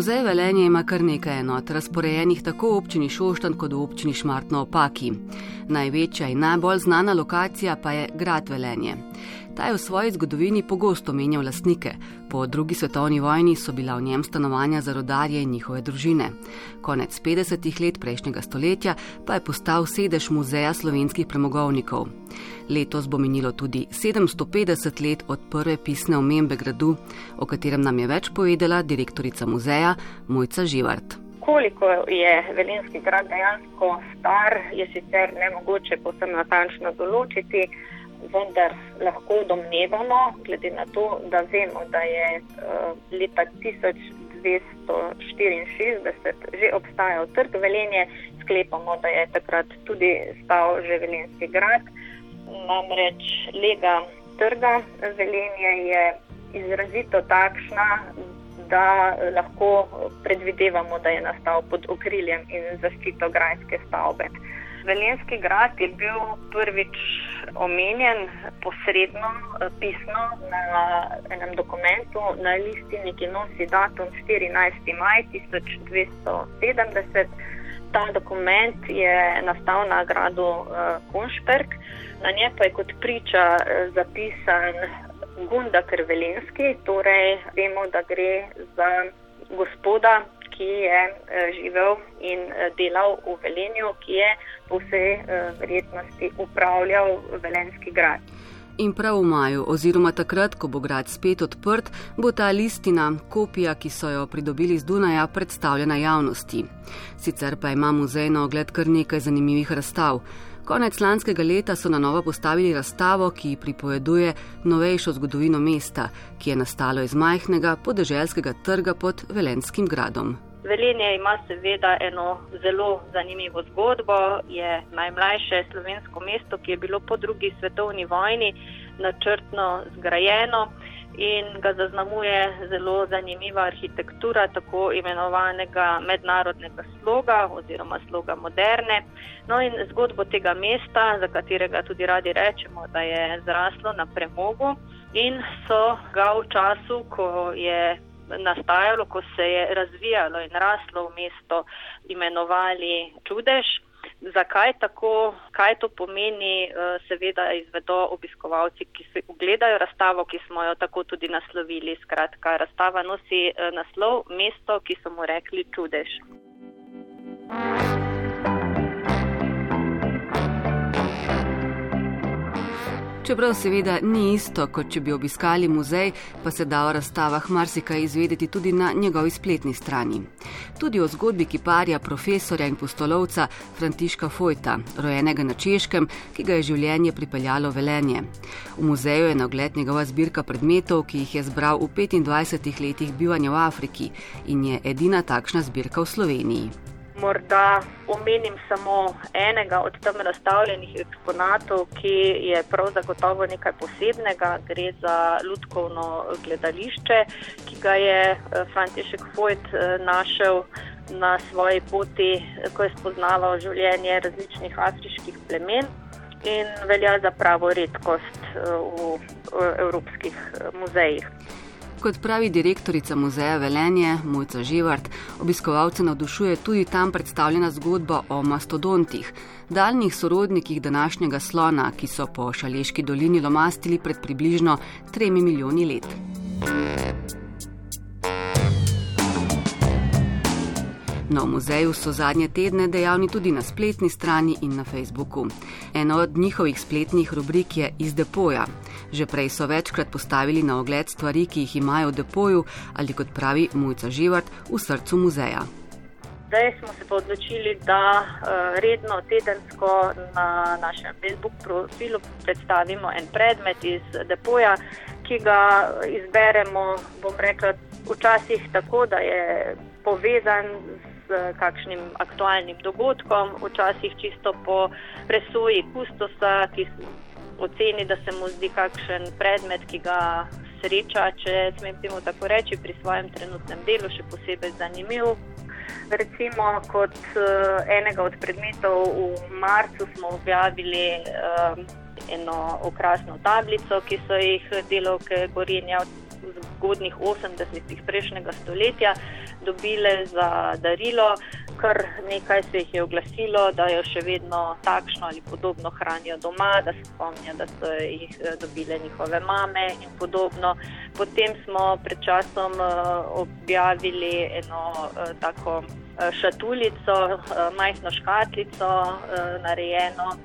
Muzej Velenje ima kar nekaj enot, razporejenih tako v občini Šoštan kot v občini Šmartno opaki. Največja in najbolj znana lokacija pa je grad Velenje. Ta je v svoji zgodovini pogosto menjal lastnike. Po drugi svetovni vojni so bila v njem stanovanja za rodarje in njihove družine. Konec 50-ih let prejšnjega stoletja pa je postal sedež muzeja slovenskih premogovnikov. Letos bo minilo tudi 750 let od prve pisne omembe gradu, o katerem nam je več povedala direktorica muzeja Mojca Živart. Koliko je Velenski grad dejansko star, je sicer ne mogoče posebno natančno določiti vendar lahko domnevamo, glede na to, da vemo, da je uh, leta 1264 že obstajal trg velenje, sklepamo, da je takrat tudi stal že velenski grad. Namreč lega trga velenje je izrazito takšna, da lahko predvidevamo, da je nastal pod okriljem in zaščito grajske stavbe. Velenski grad je bil prvič omenjen posredno, pisno na enem dokumentu na listini, ki nosi datum 14. maj 1270. Ta dokument je nastal na gradu eh, Kunšperk, na njej pa je kot priča eh, zapisan Gunda Krvelenski, torej vemo, da gre za gospoda, ki je živel in delal v Velenju, ki je po vsej verjetnosti upravljal Velenski grad. In prav v maju, oziroma takrat, ko bo grad spet odprt, bo ta listina, kopija, ki so jo pridobili z Dunaja, predstavljena javnosti. Sicer pa ima muzej na ogled kar nekaj zanimivih razstav. Konec lanskega leta so na novo postavili razstavo, ki pripoveduje novejšo zgodovino mesta, ki je nastalo iz majhnega podeželskega trga pod Velenskim gradom. Velenje ima seveda eno zelo zanimivo zgodbo. Je najmlajše slovensko mesto, ki je bilo po drugi svetovni vojni načrtno zgrajeno in ga zaznamuje zelo zanimiva arhitektura tako imenovanega mednarodnega sloga oziroma sloga moderne. No in zgodbo tega mesta, za katerega tudi radi rečemo, da je zraslo na premogu in so ga v času, ko je nastajalo, ko se je razvijalo in raslo v mesto, imenovali čudež. Zakaj tako, kaj to pomeni, eh, seveda izvedo obiskovalci, ki se ogledajo razstavo, ki smo jo tako tudi naslovili. Skratka, razstava nosi eh, naslov Mesto, ki so mu rekli čudež. Čeprav seveda ni isto, kot če bi obiskali muzej, pa se da o razstavah marsikaj izvedeti tudi na njegovi spletni strani. Tudi o zgodbi kiparja, profesorja in postolovca Františka Fojta, rojenega na Češkem, ki ga je življenje pripeljalo velenje. V muzeju je na ogled njegova zbirka predmetov, ki jih je zbral v 25 letih bivanja v Afriki in je edina takšna zbirka v Sloveniji. Morda omenim samo enega od tam razstavljenih eksponatov, ki je prav zagotovo nekaj posebnega. Gre za Ludkovno gledališče, ki ga je eh, František Fojt eh, našel na svoji poti, ko je spoznaval življenje različnih afriških plemen in velja za pravo redkost eh, v evropskih muzejih. Kot pravi direktorica muzeja Velenje Mojca Živart, obiskovalce navdušuje tudi tam predstavljena zgodba o mastodontih, daljnih sorodnikih današnjega slona, ki so po Šaleški dolini lomastili pred približno tremi milijoni let. No, v muzeju so zadnje tedne dejavni tudi na spletni strani in na Facebooku. Ena od njihovih spletnih rubrik je iz depoja. Že prej so večkrat postavili na ogled stvari, ki jih imajo v depoju ali kot pravi Mujca Živart v srcu muzeja. Zdaj smo se odločili, da uh, redno tedensko na našem Facebook profilu predstavimo en predmet iz depoja, ki ga izberemo, bom rekla, včasih tako, da je povezan kakšnim aktualnim dogodkom, včasih čisto po presoji kustosa, ki oceni, da se mu zdi kakšen predmet, ki ga sreča, če smem temu tako reči, pri svojem trenutnem delu, še posebej zanimiv. Recimo, kot uh, enega od predmetov v marcu smo objavili uh, eno okrasno tablico, ki so jih delovke Gorenja zgodnih 80-ih prejšnjega stoletja dobile za darilo. Kar nekaj se jih je oglasilo, da jo še vedno takšno ali podobno hranijo doma, da se spomnijo, da so jih eh, dobile njihove mame in podobno. Potem smo pred časom objavili eno tako šatulico, majhno škatlico, narejeno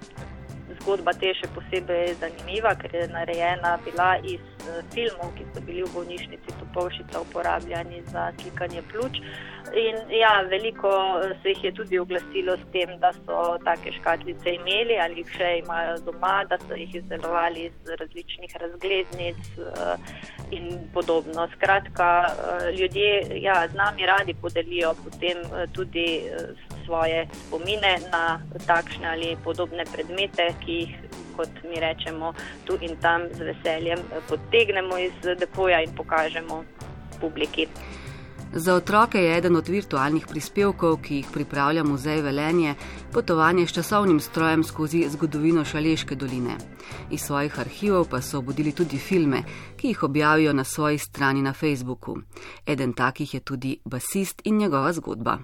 zgodba te še posebej zanimiva, ker je narejena bila iz uh, filmov, ki so bili v bolnišnici Topolšica uporabljani za slikanje pljuč. In ja, veliko eh, se jih je tudi oglasilo s tem, da so take škatlice imeli ali jih še imajo doma, da so jih izdelovali iz različnih razglednic uh, in podobno. Skratka, ljudje ja, z nami radi podelijo potem tudi. Svoje spomine na takšne ali podobne predmete, ki jih, kot mi rečemo, tu in tam z veseljem potegnemo iz depoja in pokažemo publiki. Za otroke je eden od virtualnih prispevkov, ki jih pripravlja Muzej Velenje, potovanje s časovnim strojem skozi zgodovino Šaleške doline. Iz svojih arhivov pa so obudili tudi filme, ki jih objavijo na svoji strani na Facebooku. Eden takih je tudi basist in njegova zgodba.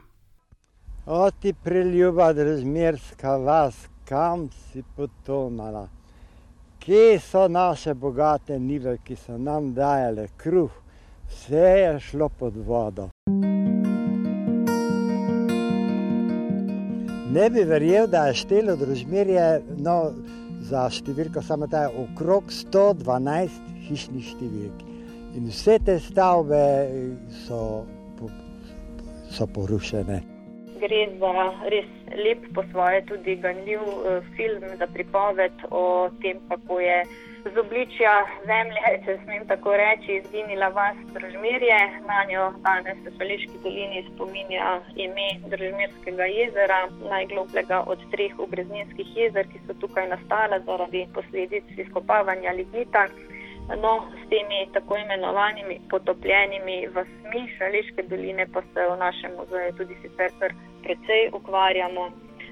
O ti preljuba, razmerska vas, kam si potonala? Kje so naše bogate nive, ki so nam dajale kruh? Vse je šlo pod vodo. Ne bi verjel, da je štelo družmirje no, za številko samo ta okrog 112 hišnih številk. In vse te stavbe so, so porušene gre za res lep, po svoje tudi ganljiv uh, film za pripoved o tem, kako je z obličja zemlje, če smem tako reči, izginila vas Držmerje. Na njo danes v Šališki dolini spominja ime Držmerskega jezera, najglobljega od treh obrezninskih jezer, ki so tukaj nastala zaradi posledic izkopavanja lignita. No, s temi tako imenovanimi potopljenimi vasmi Šališke doline pa se v našem muzeju tudi sicer kar precej ukvarjamo.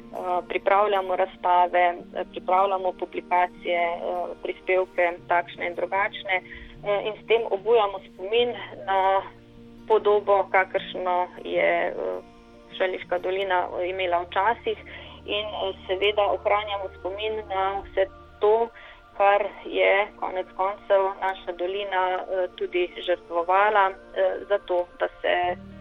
Uh, pripravljamo razstave, uh, pripravljamo publikacije, uh, prispevke, takšne in drugačne, in s tem obujamo spomin na podobo, kakršno je Šališka dolina imela včasih, in seveda ohranjamo spomin na vse to, kar je konec koncev naša dolina eh, tudi žrtvovala eh, za to, da se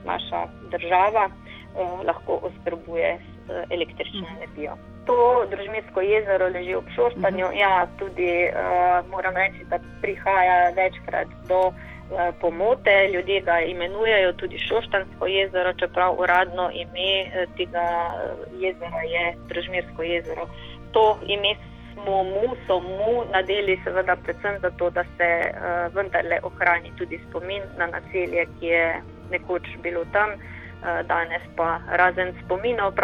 naša država eh, lahko oskrbuje s električno mhm. energijo. To družinsko jezero leži ob Šoštanju. Mhm. Ja, tudi moram reči, da prihaja večkrat do pomote. Ljudje ga imenujejo tudi Šoštansko jezero, čeprav uradno ime tega jezera je družinsko jezero. To ime smo mu, so mu nadeli seveda predvsem zato, da se uh, vendarle ohrani tudi spomin na naselje, ki je nekoč bilo tam, uh, danes pa razen spominov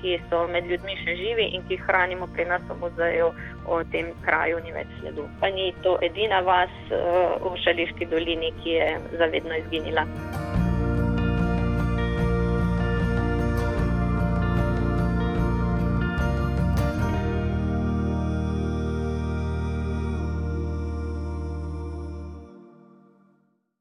ki so med ljudmi še živi in ki jih hranimo pri nas v muzeju, o tem kraju ni več sledu. Pa ni to edina vas uh, v Šališki dolini, ki je zavedno izginila.